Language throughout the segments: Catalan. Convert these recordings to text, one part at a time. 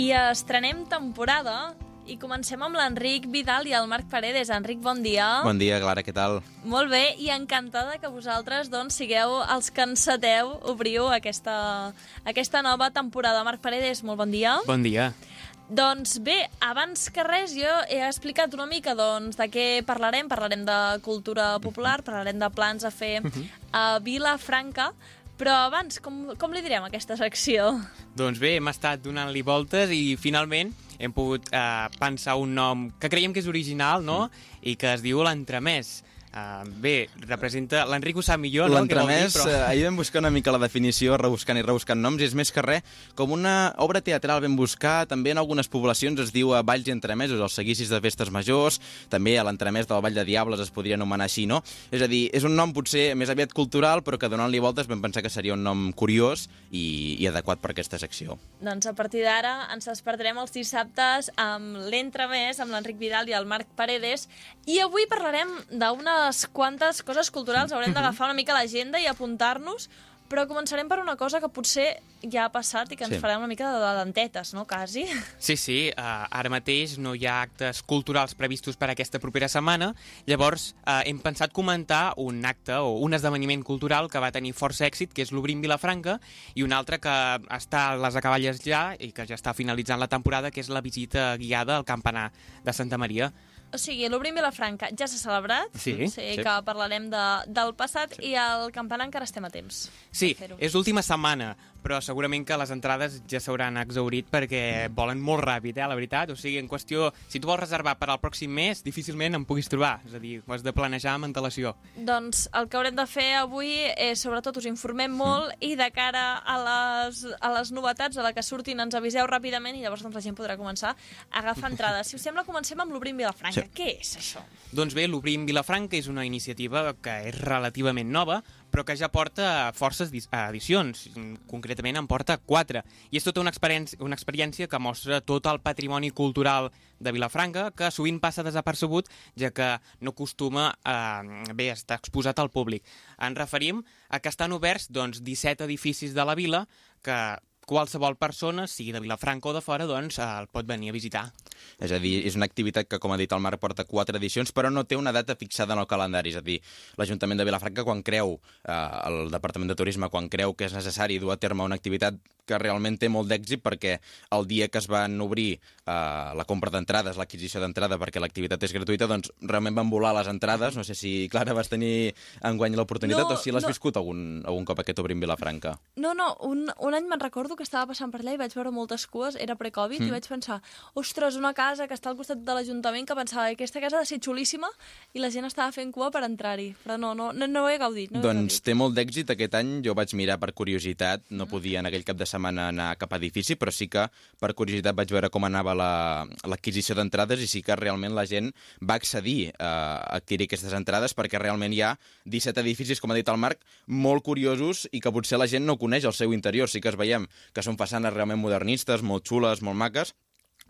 I estrenem temporada i comencem amb l'Enric Vidal i el Marc Paredes. Enric, bon dia. Bon dia, Clara, què tal? Molt bé, i encantada que vosaltres doncs, sigueu els que enceteu, obriu aquesta, aquesta nova temporada. Marc Paredes, molt bon dia. Bon dia. Doncs bé, abans que res jo he explicat una mica doncs, de què parlarem. Parlarem de cultura popular, parlarem de plans a fer a Vilafranca, però abans, com, com li direm a aquesta secció? Doncs bé, hem estat donant-li voltes i finalment hem pogut eh, pensar un nom que creiem que és original, no? I que es diu l'entremès. Uh, bé, representa... L'Enric ho sap millor, no? L'entremès, però... eh, ahir vam buscar una mica la definició, rebuscant i rebuscant noms, i és més que res com una obra teatral ben buscar, també en algunes poblacions es diu a Valls i Entremesos, els seguicis de festes majors, també a l'entremès del Vall de Diables es podria anomenar així, no? És a dir, és un nom potser més aviat cultural, però que donant-li voltes vam pensar que seria un nom curiós i, i adequat per aquesta secció. Doncs a partir d'ara ens despertarem els dissabtes amb l'Entremès, amb l'Enric Vidal i el Marc Paredes, i avui parlarem d'unes quantes coses culturals. Haurem d'agafar una mica l'agenda i apuntar-nos, però començarem per una cosa que potser ja ha passat i que ens Sí. farà una mica de, de dentetes, no? Quasi. Sí, sí, uh, ara mateix no hi ha actes culturals previstos per aquesta propera setmana, llavors uh, hem pensat comentar un acte o un esdeveniment cultural que va tenir força èxit, que és l'Obrim Vilafranca, i un altre que està a les acaballes ja i que ja està finalitzant la temporada, que és la visita guiada al campanar de Santa Maria. O sigui, l'Obrim Vilafranca ja s'ha celebrat, Sí, sé sí. que parlarem de, del passat, i al campanar encara estem a temps. Sí, és l'última setmana, però segurament que les entrades ja s'hauran exaurit perquè volen molt ràpid, eh, la veritat. O sigui, en qüestió, si tu vols reservar per al pròxim mes, difícilment en puguis trobar. És a dir, ho has de planejar amb antelació. Doncs el que haurem de fer avui és, sobretot, us informem molt i de cara a les, a les novetats, a la que surtin, ens aviseu ràpidament i llavors doncs, la gent podrà començar a agafar entrades. Si us sembla, comencem amb l'Obrim Vilafranca. Sí. Què és això? Doncs bé, l'Obrim Vilafranca és una iniciativa que és relativament nova, però que ja porta forces edicions. Concretament en porta quatre. I és tota una experiència, una experiència que mostra tot el patrimoni cultural de Vilafranca, que sovint passa desapercebut, ja que no acostuma a bé, estar exposat al públic. Ens referim a que estan oberts doncs, 17 edificis de la vila que qualsevol persona, sigui de Vilafranca o de fora, doncs, eh, el pot venir a visitar. És a dir, és una activitat que, com ha dit el Marc, porta quatre edicions, però no té una data fixada en el calendari. És a dir, l'Ajuntament de Vilafranca, quan creu, eh, el Departament de Turisme, quan creu que és necessari dur a terme una activitat que realment té molt d'èxit, perquè el dia que es van obrir eh, la compra d'entrades, l'adquisició d'entrada, perquè l'activitat és gratuïta, doncs realment van volar les entrades. No sé si, Clara, vas tenir enguany l'oportunitat No, o si l'has no. viscut algun, algun cop aquest obrim Vilafranca. No, no, un, un any me'n recordo que estava passant per allà i vaig veure moltes cues, era pre-Covid, Mm. i vaig pensar, ostres, una casa que està al costat de l'Ajuntament que pensava que aquesta casa ha de ser xulíssima i la gent estava fent cua per entrar-hi. Però no, no, no, no ho he gaudit. No ho he Doncs gaudit. té molt d'èxit aquest any, jo vaig mirar per curiositat, no podia en aquell cap de setmana anar cap edifici, però sí que per curiositat vaig veure com anava la- l'adquisició d'entrades i sí que realment la gent va accedir a adquirir aquestes entrades perquè realment hi ha 17 edificis, com ha dit el Marc, molt curiosos i que potser la gent no coneix el seu interior. Sí que es veiem que són façanes realment modernistes, molt xules, molt maques,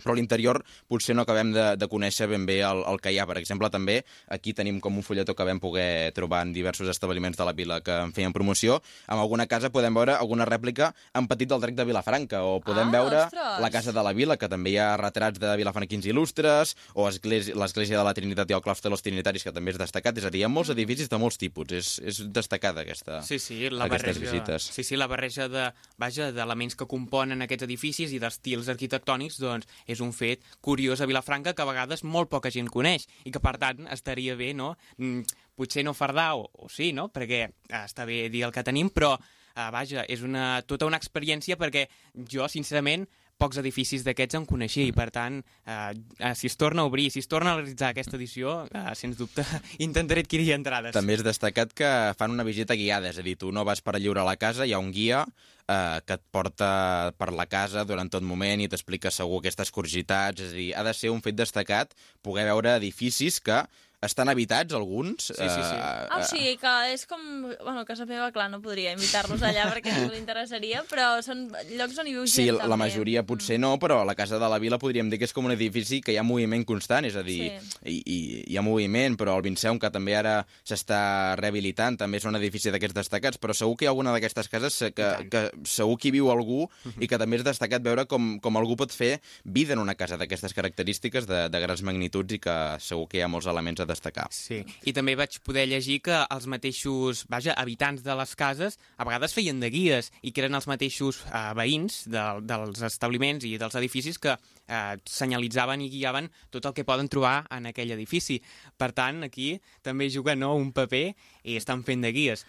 però a l'interior potser no acabem de, de conèixer ben bé el, el que hi ha. Per exemple, també aquí tenim com un fulletó que vam poder trobar en diversos establiments de la vila que en feien promoció. En alguna casa podem veure alguna rèplica en petit del Drec de Vilafranca, o podem Ah, veure ostres! la Casa de la Vila, que també hi ha retrats de vilafranquins il·lustres, o església- l'Església de la Trinitat i el Claustre dels Trinitaris, que també és destacat. És a dir, hi ha molts edificis de molts tipus. És, és destacada aquesta, Sí, sí, la aquestes barreja, visites. Sí, sí, la barreja de, vaja, d'elements que componen aquests edificis i d'estils arquitectònics, doncs, és un fet curiós a Vilafranca que a vegades molt poca gent coneix i que, per tant, estaria bé, no?, mm, potser no fardar, o, o sí, no?, perquè eh, està bé dir el que tenim, però, eh, vaja, és una, tota una experiència perquè jo, sincerament, pocs edificis d'aquests en coneixia i, per tant, eh, eh, si es torna a obrir, si es torna a realitzar aquesta edició, eh, sens dubte, intentaré adquirir entrades. També és destacat que fan una visita guiada, és a dir, tu no vas per lliure a la casa, hi ha un guia eh, que et porta per la casa durant tot moment i t'explica segur aquestes curiositats, és a dir, ha de ser un fet destacat poder veure edificis que estan habitats, alguns. Sí, sí, sí. Eh, Ah, o sigui que és com... Bueno, casa meva, clar, no podria invitar-los allà perquè no li interessaria, però són llocs on hi viu Sí, gent, la també. majoria potser no, però a la Casa de la Vila podríem dir que és com un edifici que hi ha moviment constant, és a dir, Sí. hi, hi, hi ha moviment, però el Vinceum, que també ara s'està rehabilitant, també és un edifici d'aquests destacats, però segur que hi ha alguna d'aquestes cases que, que segur que hi viu algú i que també és destacat veure com, com algú pot fer vida en una casa d'aquestes característiques de, de grans magnituds i que segur que hi ha molts elements a destacar. Sí, i també vaig poder llegir que els mateixos, vaja, habitants de les cases a vegades feien de guies i que eren els mateixos eh, veïns de, dels establiments i dels edificis que eh, senyalitzaven i guiaven tot el que poden trobar en aquell edifici. Per tant, aquí també juguen no, un paper i estan fent de guies.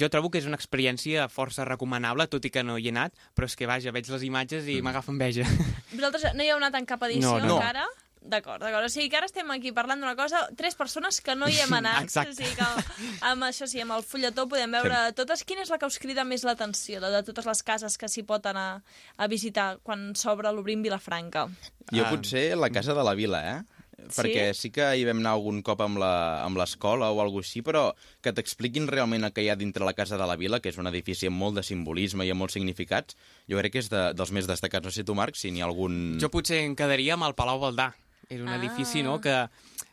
Jo trobo que és una experiència força recomanable, tot i que no hi he anat, però és que, vaja, veig les imatges i m'agafa enveja. Vosaltres no hi heu anat en cap edició No, no. encara? D'acord, d'acord. O sigui que ara estem aquí parlant d'una cosa, tres persones que no hi hem anat. Exacte. O sigui que amb això sí, amb el fulletó podem veure totes. Quina és la que us crida més l'atenció de, de totes les cases que s'hi pot anar a visitar quan s'obre l'Obrim Vilafranca? Jo Ah. potser la Casa de la Vila, eh? Perquè sí que hi vam anar algun cop amb la- amb l'escola o alguna així, però que t'expliquin realment el que hi ha dintre la Casa de la Vila, que és un edifici amb molt de simbolisme i amb molts significats, jo crec que és de, dels més destacats. No sé tu, Marc, si n'hi ha algun... Jo potser em quedaria amb el Palau Valdà. És un Ah. edifici no, que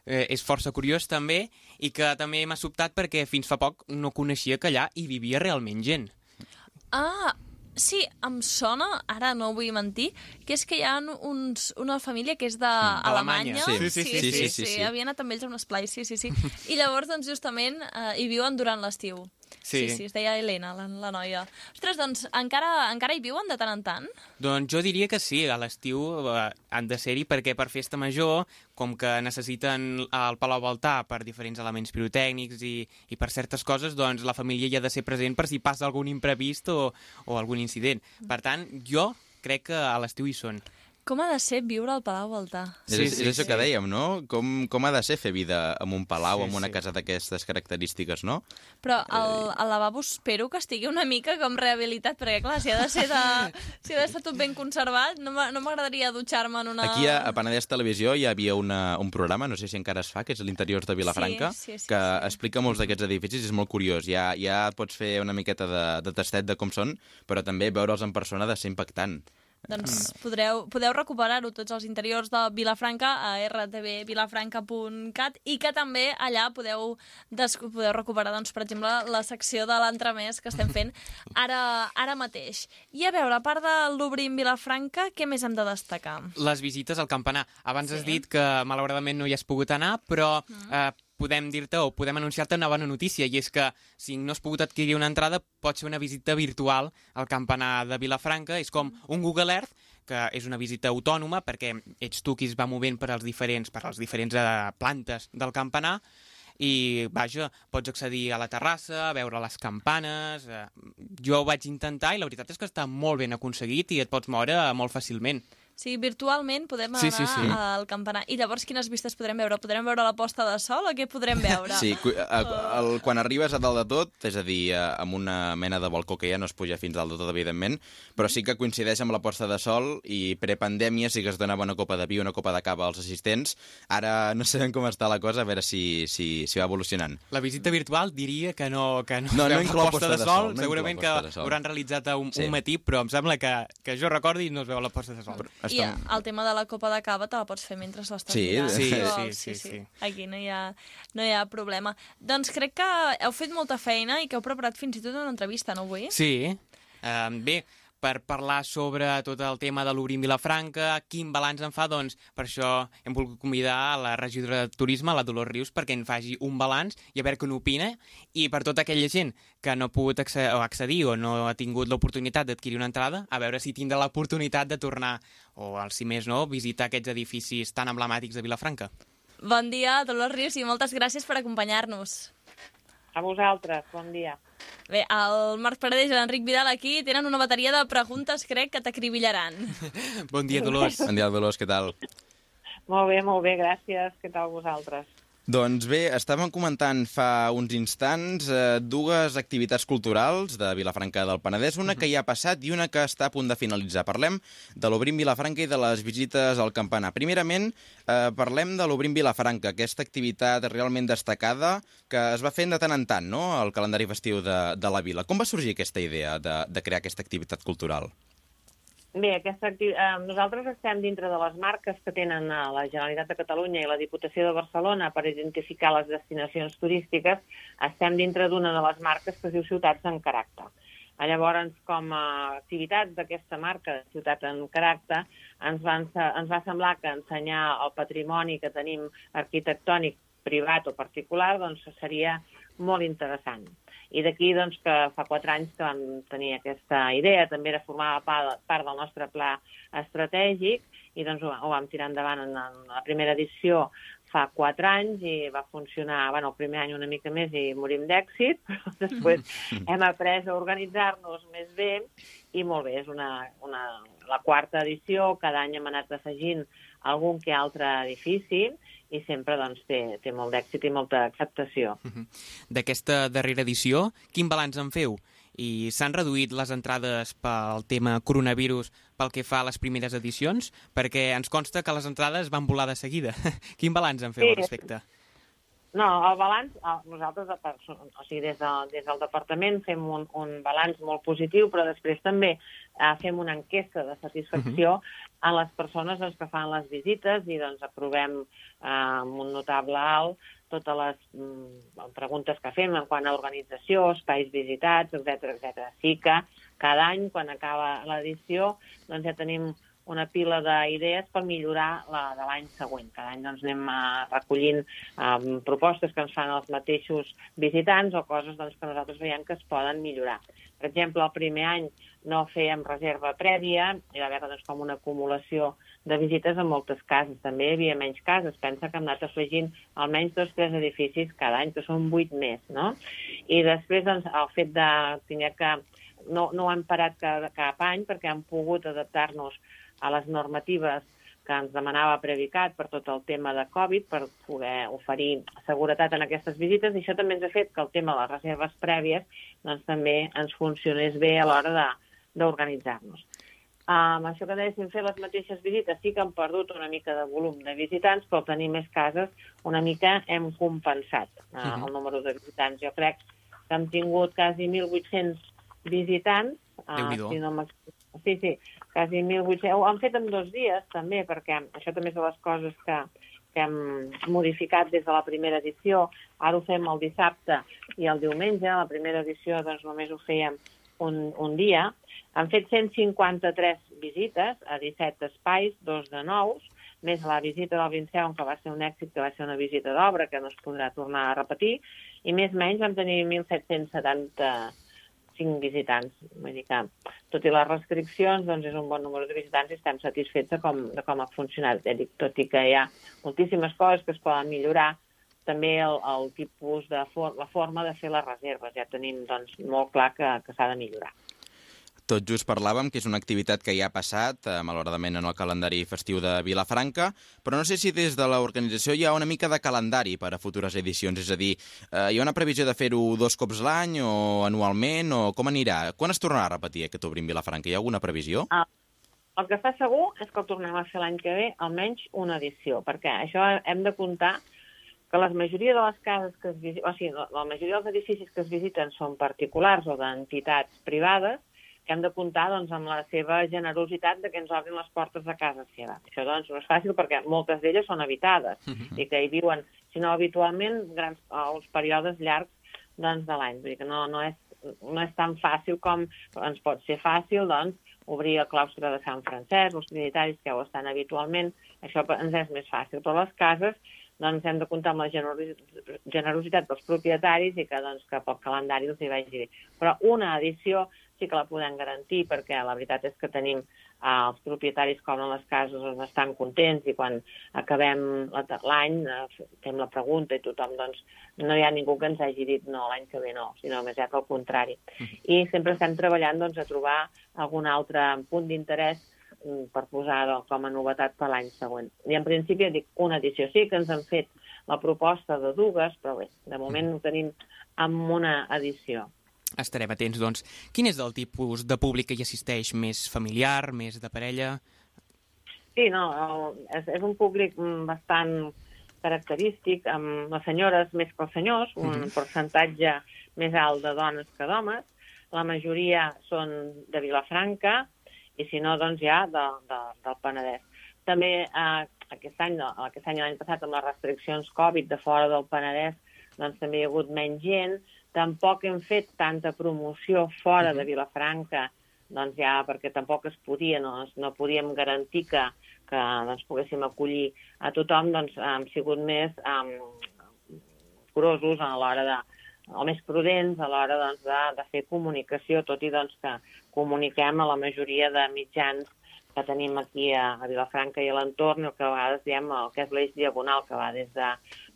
eh, és força curiós també i que també m'ha sobtat perquè fins fa poc no coneixia que allà hi vivia realment gent. Ah, sí, em sona, ara no vull mentir, que és que hi ha uns, una família que és d'Alemanya. Alemanya. Sí. sí, sí, sí, sí, sí, sí. Havia anat amb ells a un esplai, sí, sí, sí. I llavors, doncs, justament, eh, hi viuen durant l'estiu. Sí. Sí. sí, es deia Helena, la, la noia. Ostres, doncs, encara, encara hi viuen de tant en tant? Doncs jo diria que sí, a l'estiu eh, han de ser-hi perquè per festa major, com que necessiten el Palau Baltà per diferents elements pirotècnics i, i per certes coses, doncs la família hi ha de ser present per si passa algun imprevist o, o algun incident. Per tant, jo crec que a l'estiu hi són. Com ha de ser viure al Palau Baltà? És, Sí, és, sí, és això sí. que dèiem, no? Com, com ha de ser fer vida en un palau, Sí, en una sí. casa d'aquestes característiques, no? Però el, el lavabo espero que estigui una mica com rehabilitat, perquè clar, si ha de ser de, si ha d'estar tot ben conservat, no m'a- no m'agradaria dutxar-me en una... Aquí a, a Penedès Televisió hi havia una, un programa, no sé si encara es fa, que és l'interior de Vilafranca, Sí, sí, sí, que sí. explica molts d'aquests edificis, és molt curiós. Ja, ja pots fer una miqueta de, de tastet de com són, però també veure'ls en persona de ser impactant. Doncs podreu, podeu recuperar-ho tots els interiors de Vilafranca a rtvvilafranca.cat i que també allà podeu, des, podeu recuperar, doncs, per exemple, la secció de l'entremès que estem fent ara, ara mateix. I a veure, a part de l'Obrim Vilafranca, què més hem de destacar? Les visites al campanar. Abans Sí. has dit que malauradament no hi has pogut anar, però eh, podem dir-te o podem anunciar-te una bona notícia, i és que si no has pogut adquirir una entrada, pot ser una visita virtual al campanar de Vilafranca. És com un Google Earth, que és una visita autònoma, perquè ets tu qui es va movent per als diferents, per als diferents eh, plantes del campanar, i, vaja, pots accedir a la terrassa, a veure les campanes... Eh, jo ho vaig intentar i la veritat és que està molt ben aconseguit i et pots moure molt fàcilment. O sigui, virtualment podem anar Sí, sí, sí. al campanar. I llavors quines vistes podrem veure? Podrem veure la posta de sol o què podrem veure? Sí, cu- a, el, quan arribes a dalt de tot, és a dir, a- amb una mena de balcó que ja no es puja fins dalt de tot, evidentment, però sí que coincideix amb la posta de sol i prepandèmia sí que es donava una copa de vi, una copa de cava als assistents. Ara no sabem com està la cosa, a veure si, si, si va evolucionant. La visita virtual diria que no, que no, No, no inclou la posta posta de de sol. sol, no Segurament que sol. hauran realitzat a un, Sí. un matí, però em sembla que, que jo recordi no es veu la posta de sol. I el tema de la copa de cava te la pots fer mentre l'estàs Sí, mirant. sí, sí, vols. sí, sí. Aquí no hi, ha, no hi ha problema. Doncs crec que heu fet molta feina i que heu preparat fins i tot una entrevista, no avui? Sí. Uh, bé, per parlar sobre tot el tema de l'Obrim Vilafranca, quin balanç en fa, doncs per això hem volgut convidar a la regidora de Turisme, la Dolors Rius, perquè en faci un balanç i a veure què n'opina, i per tota aquella gent que no ha pogut accedir o no ha tingut l'oportunitat d'adquirir una entrada, a veure si tindrà l'oportunitat de tornar, o al si més no, visitar aquests edificis tan emblemàtics de Vilafranca. Bon dia, Dolors Rius, i moltes gràcies per acompanyar-nos. A vosaltres, bon dia. Bé, el Marc Paredes i l'Enric Vidal aquí tenen una bateria de preguntes, crec, que t'acribillaran. Bon dia, Dolors. Bon dia, Dolors, què tal? Molt bé, molt bé, gràcies. Què tal vosaltres? Doncs bé, estàvem comentant fa uns instants eh, dues activitats culturals de Vilafranca del Penedès, una que ja ha passat i una que està a punt de finalitzar. Parlem de l'Obrim Vilafranca i de les visites al campanar. Primerament, eh, parlem de l'Obrim Vilafranca, aquesta activitat realment destacada que es va fent de tant en tant, no?, al calendari festiu de, de la vila. Com va sorgir aquesta idea de, de crear aquesta activitat cultural? Bé, aquesta acti... eh, nosaltres estem dintre de les marques que tenen la Generalitat de Catalunya i la Diputació de Barcelona per identificar les destinacions turístiques. Estem dintre d'una de les marques que es diu Ciutats en Caràcter. Llavors, com a activitat d'aquesta marca Ciutat en Caràcter, ens va, ens va semblar que ensenyar el patrimoni que tenim arquitectònic privat o particular doncs, seria molt interessant. I d'aquí doncs, que fa quatre anys que vam tenir aquesta idea, també era formava part, part del nostre pla estratègic, i doncs ho, ho vam tirar endavant en, en la primera edició fa quatre anys i va funcionar, bueno, el primer any una mica més i morim d'èxit, però després hem après a organitzar-nos més bé i molt bé, és una, una, la quarta edició, cada any hem anat afegint algun que altre edifici i sempre doncs, té, té molt d'èxit i molta acceptació. D'aquesta darrera edició, quin balanç en feu? I s'han reduït les entrades pel tema coronavirus pel que fa a les primeres edicions? Perquè ens consta que les entrades van volar de seguida. Quin balanç en feu Sí, al respecte? No, el balanç, eh, nosaltres, o sigui, des, de, des del departament fem un, un balanç molt positiu, però després també eh, fem una enquesta de satisfacció uh -huh. a les persones doncs, que fan les visites i doncs aprovem eh, amb un notable alt totes les mm, preguntes que fem en quant a organització, espais visitats, etc etc. Sí que cada any, quan acaba l'edició, doncs ja tenim una pila d'idees per millorar la de l'any següent. Cada any doncs, anem uh, recollint um, propostes que ens fan els mateixos visitants o coses doncs, que nosaltres veiem que es poden millorar. Per exemple, el primer any no fèiem reserva prèvia, hi va haver doncs, com una acumulació de visites en moltes cases. També hi havia menys cases. Pensa que hem anat afegint almenys dos o tres edificis cada any, que són vuit més, no? I després doncs, el fet de tenir que... No, no hem parat cada, cap any perquè hem pogut adaptar-nos a les normatives que ens demanava Previcat per tot el tema de Covid, per poder oferir seguretat en aquestes visites, i això també ens ha fet que el tema de les reserves prèvies doncs, també ens funcionés bé a l'hora de- d'organitzar-nos. Amb això que dèiem, fer les mateixes visites sí que hem perdut una mica de volum de visitants, però tenir més cases una mica hem compensat uh, Mhm. el número de visitants. Jo crec que hem tingut quasi 1.800 visitants. Déu-n'hi-do. si no sí, sí, quasi 1.800. Ho han fet en dos dies, també, perquè això també és de les coses que, que hem modificat des de la primera edició. Ara ho fem el dissabte i el diumenge. La primera edició doncs, només ho fèiem un, un dia. Han fet 153 visites a 17 espais, dos de nous, més la visita del Vinceon, que va ser un èxit, que va ser una visita d'obra, que no es podrà tornar a repetir, i més o menys vam tenir 1.775 visitants. Vull dir que, tot i les restriccions, doncs és un bon número de visitants i estem satisfets de com, de com ha funcionat. Ja dic, tot i que hi ha moltíssimes coses que es poden millorar, també el, el tipus de for la forma de fer les reserves. Ja tenim doncs, molt clar que, que s'ha de millorar. Tot just parlàvem que és una activitat que ja ha passat, eh, malauradament en el calendari festiu de Vilafranca, però no sé si des de l'organització hi ha una mica de calendari per a futures edicions, és a dir, eh, hi ha una previsió de fer-ho dos cops l'any o anualment, o com anirà? Quan es tornarà a repetir aquest Obrim Vilafranca? Hi ha alguna previsió? El que està segur és que el tornem a fer l'any que ve almenys una edició, perquè això hem de comptar que la majoria de les cases que es visiten, o sigui, la majoria dels edificis que es visiten són particulars o d'entitats privades, que hem de comptar doncs, amb la seva generositat de que ens obrin les portes de casa seva. Això doncs, no és fàcil perquè moltes d'elles són habitades i que hi viuen, si no habitualment, grans, els períodes llargs doncs, de l'any. Vull dir que no, no, és, no és tan fàcil com ens pot ser fàcil doncs, obrir el claustre de Sant Francesc, els trinitaris que ho estan habitualment, això ens és més fàcil. Però les cases doncs hem de comptar amb la generosi- generositat dels propietaris i que, doncs, que pel calendari els hi vagi bé. Però una edició sí que la podem garantir perquè la veritat és que tenim eh, els propietaris que obren les cases doncs, estan contents i quan acabem la- l'any eh, fem la pregunta i tothom doncs, no hi ha ningú que ens hagi dit no, l'any que ve no, sinó més aviat al contrari. I sempre estem treballant doncs, a trobar algun altre punt d'interès mm, per posar-ho com a novetat per l'any següent. I en principi dic una edició. Sí que ens han fet la proposta de dues, però bé, de moment ho tenim amb una edició. Estarem atents, doncs. Quin és el tipus de públic que hi assisteix? Més familiar, més de parella? Sí, no, el- és, és un públic mm, bastant característic, amb les senyores més que els senyors, un Mhm. percentatge més alt de dones que d'homes. La majoria són de Vilafranca i, si no, doncs ja de, de, del Penedès. També eh, aquest any, no, aquest any l'any passat, amb les restriccions Covid de fora del Penedès, doncs també hi ha hagut menys gent. Tampoc hem fet tanta promoció fora de Vilafranca, doncs ja perquè tampoc es podia, no, no podíem garantir que, que doncs, poguéssim acollir a tothom, doncs hem sigut més um, curosos a l'hora de o més prudents a l'hora doncs, de, de fer comunicació, tot i doncs, que comuniquem a la majoria de mitjans que tenim aquí a, a Vilafranca i a l'entorn, el que a vegades diem el que és l'eix diagonal, que va des de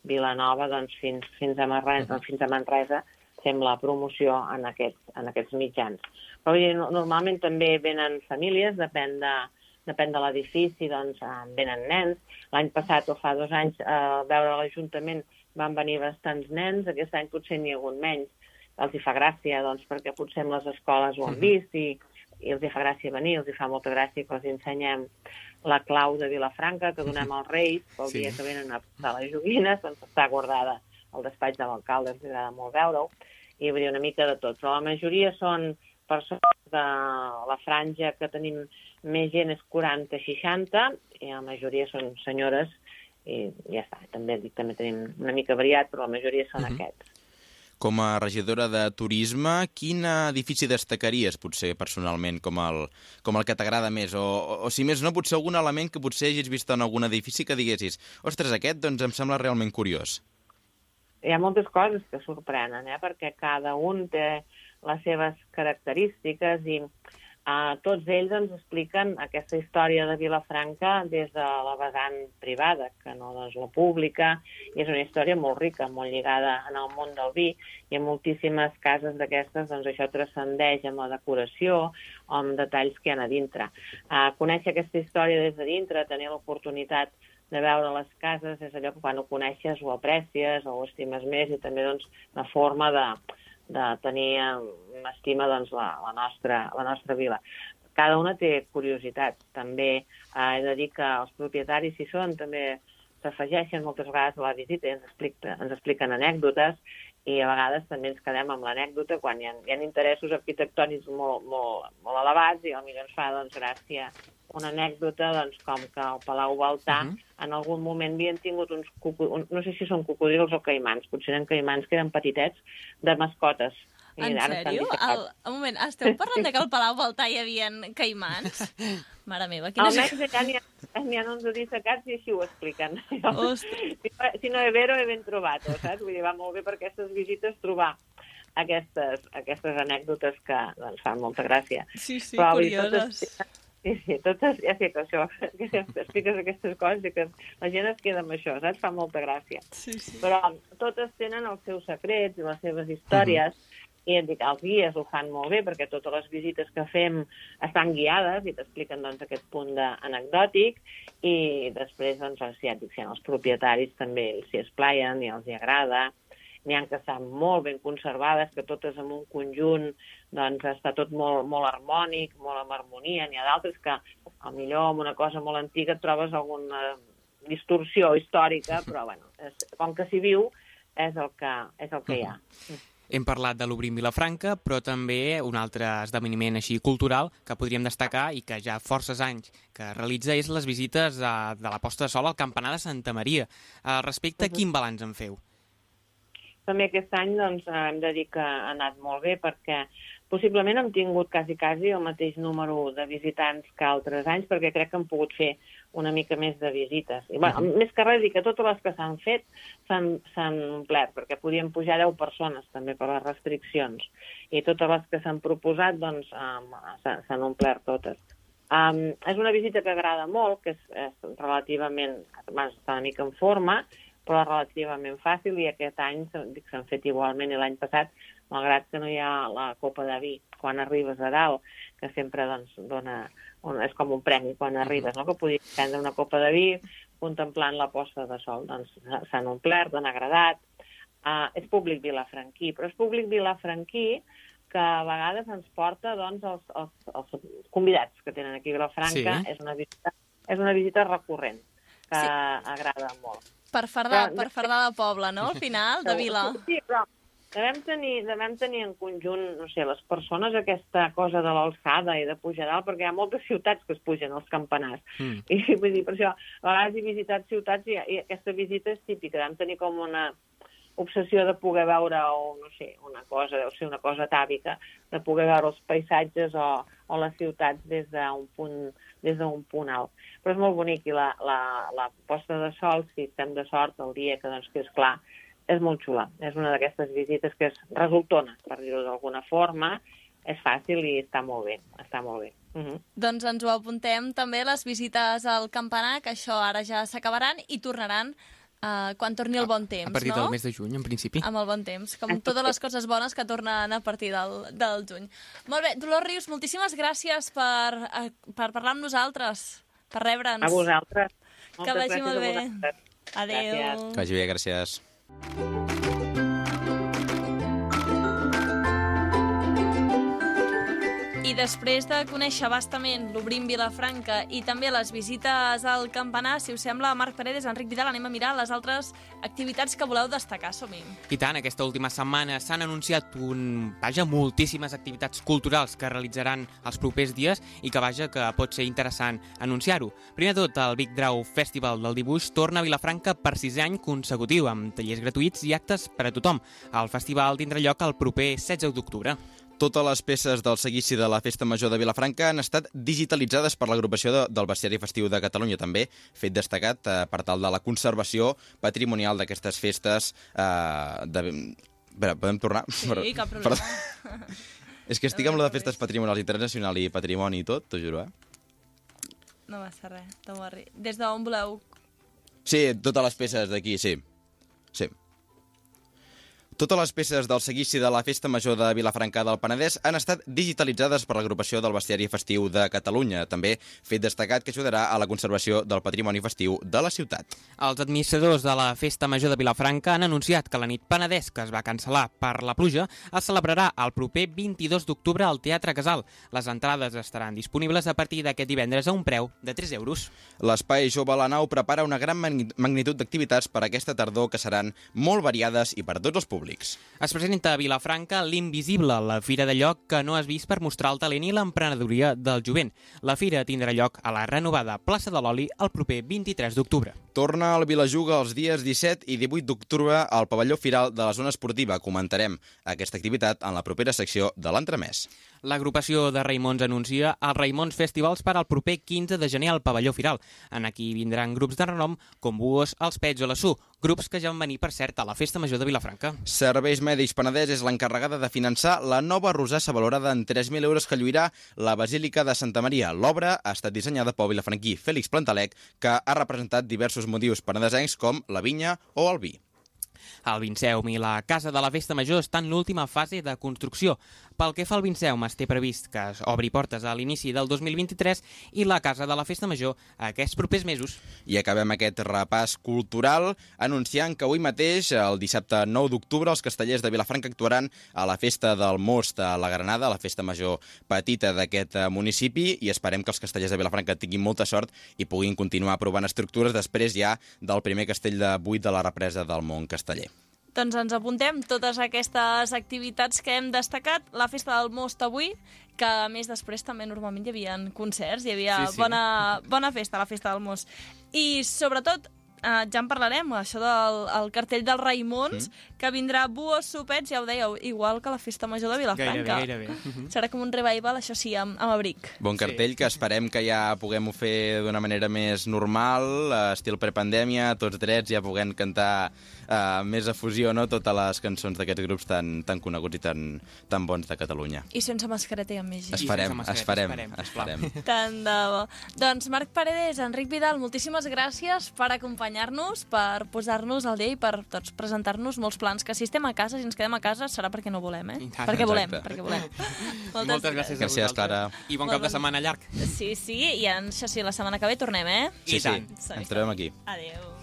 Vilanova doncs, fins, fins, a Manresa, fins a Manresa, fem la promoció en aquests, en aquests mitjans. Però vull dir, no- normalment també venen famílies, depèn de, depèn de l'edifici, doncs eh, venen nens. L'any passat o fa dos anys eh, a veure l'Ajuntament van venir bastants nens, aquest any potser n'hi ha hagut menys. Els hi fa gràcia, doncs, perquè potser en les escoles ho han vist i, i els hi fa gràcia venir, els hi fa molta gràcia que els ensenyem la clau de Vilafranca que donem als Reis pel Sí. dia que venen a passar les joguines, doncs està guardada al despatx de l'alcalde, ens agrada molt veure-ho, i hi hauria una mica de tot. Però la majoria són persones de la franja que tenim més gent és 40-60, i la majoria són senyores, i ja està. També dic, també tenim una mica variat, però la majoria són Mhm. aquests. Com a regidora de turisme, quin edifici destacaries, potser, personalment, com el, com el que t'agrada més? O, o, o, si més no, potser algun element que potser hagis vist en algun edifici que diguessis ostres, aquest doncs em sembla realment curiós. Hi ha moltes coses que sorprenen, eh? perquè cada un té les seves característiques i uh, tots ells ens expliquen aquesta història de Vilafranca des de la vessant privada, que no doncs, la pública, i és una història molt rica, molt lligada en el món del vi, i en moltíssimes cases d'aquestes doncs, això transcendeix amb la decoració o amb detalls que hi ha a dintre. Uh, conèixer aquesta història des de dintre, tenir l'oportunitat de veure les cases és allò que quan ho coneixes ho aprecies o ho estimes més i també doncs, una forma de, de tenir eh, estima doncs, la, la, nostra, la nostra vila. Cada una té curiositats. També eh, he de dir que els propietaris, si són, també s'afegeixen moltes vegades a la visita i ens, explica, ens expliquen anècdotes i a vegades també ens quedem amb l'anècdota quan hi ha, hi ha interessos arquitectònics molt, molt, molt elevats i potser ens fa doncs, gràcia una anècdota doncs, com que al Palau Baltà uh Mhm. -huh. en algun moment havien tingut uns, coco, un, no sé si són cocodrils o caimans, potser eren caimans que eren petitets, de mascotes. I En ara sèrio? El, un moment, esteu parlant de que al Palau Baltà hi havia caimans? Mare meva, quina... Almenys allà n'hi ha, ha uns dissecats i així ho expliquen. Ostres. Si no, he vero, he ben trobat, saps? Vull dir, va molt bé per aquestes visites trobar aquestes, aquestes anècdotes que doncs, fan molta gràcia. Sí, sí, Però, curioses. Totes, sí, sí, totes, ja sé que això, que expliques aquestes coses i que la gent es queda amb això, saps? Fa molta gràcia. Sí, sí. Però totes tenen els seus secrets i les seves històries, i et dic, els guies ho fan molt bé, perquè totes les visites que fem estan guiades i t'expliquen doncs, aquest punt anecdòtic, i després, doncs, els, ja et dic, si els propietaris també s'hi esplaien i els hi agrada, n'hi ha que estan molt ben conservades, que totes en un conjunt doncs, està tot molt, molt harmònic, molt en harmonia. N'hi ha d'altres que, a millor amb una cosa molt antiga, et trobes alguna distorsió històrica, però bueno, és, com que s'hi viu, és el que, és el que hi ha. Hem parlat de l'Obrim Vilafranca, però també un altre esdeveniment així cultural que podríem destacar i que ja forces anys que realitza és les visites de, de la posta de sol al Campanar de Santa Maria. Al respecte, quin balanç en feu? També aquest any doncs, hem de dir que ha anat molt bé perquè possiblement hem tingut quasi, quasi el mateix número de visitants que altres anys perquè crec que hem pogut fer una mica més de visites. I, bueno, Mhm. Més que res, dir que totes les que s'han fet s'han omplert, perquè podien pujar 10 persones també per les restriccions. I totes les que s'han proposat doncs, um, s'ha- s'han omplert totes. Um, és una visita que agrada molt, que és, és relativament, està una mica en forma, però relativament fàcil i aquest any s'han fet igualment i l'any passat malgrat que no hi ha la copa de vi quan arribes a dalt, que sempre doncs, dona, un, és com un premi quan arribes, no? que podies prendre una copa de vi contemplant la posta de sol. Doncs s'han omplert, han agradat. Uh, és públic vilafranquí, però és públic vilafranquí que a vegades ens porta doncs, els, els, els convidats que tenen aquí a Vilafranca. Sí. És, una visita, és una visita recurrent, que sí. agrada molt. Per fardar, Però- per fardar de poble, no? Al final, de vila. Sí, però devem tenir, devem tenir en conjunt, no sé, les persones aquesta cosa de l'alçada i de pujar dalt, perquè hi ha moltes ciutats que es pugen als campanars. Mm. I vull dir, per això, a vegades he visitat ciutats i, i aquesta visita és típica, vam tenir com una obsessió de poder veure, o no sé, una cosa, deu ser una cosa tàbica, de poder veure els paisatges o, o les ciutats des d'un punt, des d'un punt alt. Però és molt bonic i la, la, la posta de sol, si estem de sort el dia que, doncs, que és clar, és molt xula. És una d'aquestes visites que és resultona, per dir-ho d'alguna forma, és fàcil i està molt bé, està molt bé. Uh -huh. Doncs ens ho apuntem també, les visites al campanar, que això ara ja s'acabaran i tornaran uh, quan torni el bon temps, A partir no? del mes de juny, en principi. Amb el bon temps, com totes les coses bones que tornen a partir del, del juny. Molt bé, Dolors Rius, moltíssimes gràcies per, eh, per parlar amb nosaltres, per rebre'ns. A vosaltres. Que Moltes vagi gràcies molt a bé. Adéu. Gràcies. Que vagi bé, gràcies. Després de conèixer bastament l'Obrim Vilafranca i també les visites al campanar, si us sembla, Marc Paredes, Enric Vidal, anem a mirar les altres activitats que voleu destacar. Som-hi. I tant, aquesta última setmana s'han anunciat un, vaja, moltíssimes activitats culturals que realitzaran els propers dies i que, vaja, que pot ser interessant anunciar-ho. Primer tot, el Big Draw Festival del Dibuix torna a Vilafranca per sisè any consecutiu, amb tallers gratuïts i actes per a tothom. El festival tindrà lloc el proper 16 d'octubre. Totes les peces del seguici de la Festa Major de Vilafranca han estat digitalitzades per l'agrupació de, del Bestiari Festiu de Catalunya, també, fet destacat eh, per tal de la conservació patrimonial d'aquestes festes. Eh, de... Espera, podem tornar? Sí, Però- cap problema. Perdó. És que estic amb lo de festes patrimonials internacional i patrimoni i tot, t'ho juro, eh? No passa res, worry. Des d'on voleu... Sí, totes les peces d'aquí, sí. Sí. Totes les peces del seguici de la Festa Major de Vilafranca del Penedès han estat digitalitzades per l'agrupació del Bestiari Festiu de Catalunya, també fet destacat que ajudarà a la conservació del patrimoni festiu de la ciutat. Els administradors de la Festa Major de Vilafranca han anunciat que la nit Penedès, que es va cancel·lar per la pluja, es celebrarà el proper 22 d'octubre al Teatre Casal. Les entrades estaran disponibles a partir d'aquest divendres a un preu de 3 euros. L'Espai Jove La Nau prepara una gran magni- magnitud d'activitats per a aquesta tardor que seran molt variades i per a tots els públics. Es presenta a Vilafranca l'Invisible, la fira de lloc que no has vist per mostrar el talent i l'emprenedoria del jovent. La fira tindrà lloc a la renovada plaça de l'Oli el proper 23 d'octubre. Torna al Vilajuga els dies 17 i 18 d'octubre al pavelló firal de la zona esportiva. Comentarem aquesta activitat en la propera secció de l'entremès. L'agrupació de Raimons anuncia els Raimons Festivals per al proper 15 de gener al pavelló firal. En aquí vindran grups de renom com Buos, Els Pets o la Su, grups que ja van venir, per cert, a la Festa Major de Vilafranca. Serveis Mèdics Penedès és l'encarregada de finançar la nova rosassa valorada en 3.000 euros que lluirà la Basílica de Santa Maria. L'obra ha estat dissenyada pel vilafranquí Fèlix Plantalec, que ha representat diversos motius penedesencs com la vinya o el vi. El Vinceum i la Casa de la Festa Major estan en l'última fase de construcció. Pel que fa al Vinceum, es té previst que es obri portes a l'inici del 2023 i la Casa de la Festa Major aquests propers mesos. I acabem aquest repàs cultural anunciant que avui mateix, el dissabte 9 d'octubre, els castellers de Vilafranca actuaran a la Festa del Most a la Granada, la festa major petita d'aquest eh, municipi, i esperem que els castellers de Vilafranca tinguin molta sort i puguin continuar provant estructures després ja del primer castell de buit de la represa del món casteller. Doncs ens apuntem totes aquestes activitats que hem destacat. La festa del Most avui, que a més després també normalment hi havia concerts, hi havia Sí, sí. Bona, bona festa la festa del Most. I sobretot, eh, ja en parlarem, això del el cartell dels Raimons, Mm. que vindrà Buos Sopets, ja ho dèieu, igual que la festa major de Vilafranca. Gairebé, gairebé. Serà com un revival, això sí, amb, amb abric. Bon cartell que esperem que ja puguem fer d'una manera més normal, eh, estil prepandèmia, tots drets, ja puguem cantar eh, més a fusió, no?, totes les cançons d'aquests grups tan, tan coneguts i tan, tan bons de Catalunya. I sense mascareta i amb més Esperem, esperem, esperem, esperem. Tant de bo. Doncs Marc Paredes, Enric Vidal, moltíssimes gràcies per acompanyar acompanyar-nos, per posar-nos al dia i per doncs, presentar-nos molts plans, que si estem a casa, si ens quedem a casa, serà perquè no volem, eh? Tant, perquè volem, exacte. perquè volem. Moltes, Moltes gràcies a Gràcies, vosaltres. Clara. I bon Molt cap de setmana llarg. Sí, sí, i en, això sí, la setmana que ve tornem, eh? Sí, I sí, tant. ens trobem aquí. Adéu.